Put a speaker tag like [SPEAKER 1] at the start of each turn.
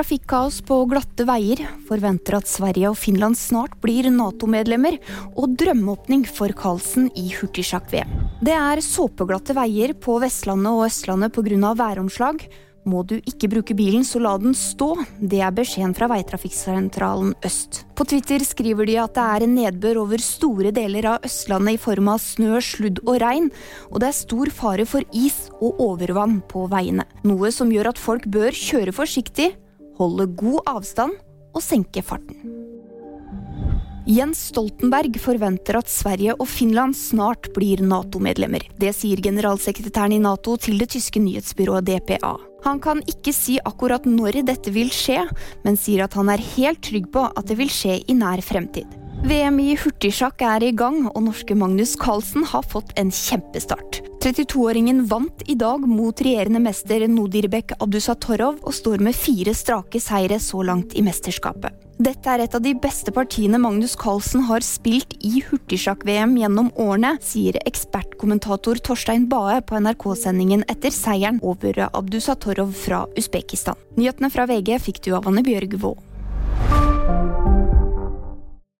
[SPEAKER 1] Trafikkaos på glatte veier, forventer at Sverige og Finland snart blir Nato-medlemmer, og drømmeåpning for Carlsen i hurtigsjakk-VM. Det er såpeglatte veier på Vestlandet og Østlandet pga. væromslag. Må du ikke bruke bilen, så la den stå. Det er beskjeden fra Veitrafikksentralen Øst. På Twitter skriver de at det er en nedbør over store deler av Østlandet i form av snø, sludd og regn, og det er stor fare for is og overvann på veiene. Noe som gjør at folk bør kjøre forsiktig, holde god avstand og senke farten. Jens Stoltenberg forventer at Sverige og Finland snart blir Nato-medlemmer. Det sier generalsekretæren i Nato til det tyske nyhetsbyrået DPA. Han kan ikke si akkurat når dette vil skje, men sier at han er helt trygg på at det vil skje i nær fremtid. VM i hurtigsjakk er i gang, og norske Magnus Carlsen har fått en kjempestart. 32-åringen vant i dag mot regjerende mester Nodirbek Abdusatorov og står med fire strake seire så langt i mesterskapet. Dette er et av de beste partiene Magnus Carlsen har spilt i hurtigsjakk-VM gjennom årene, sier ekspertkommentator Torstein Bae på NRK-sendingen etter seieren over Abdusatorov fra Usbekistan. Nyhetene fra VG fikk du av Anne Bjørg Vaa.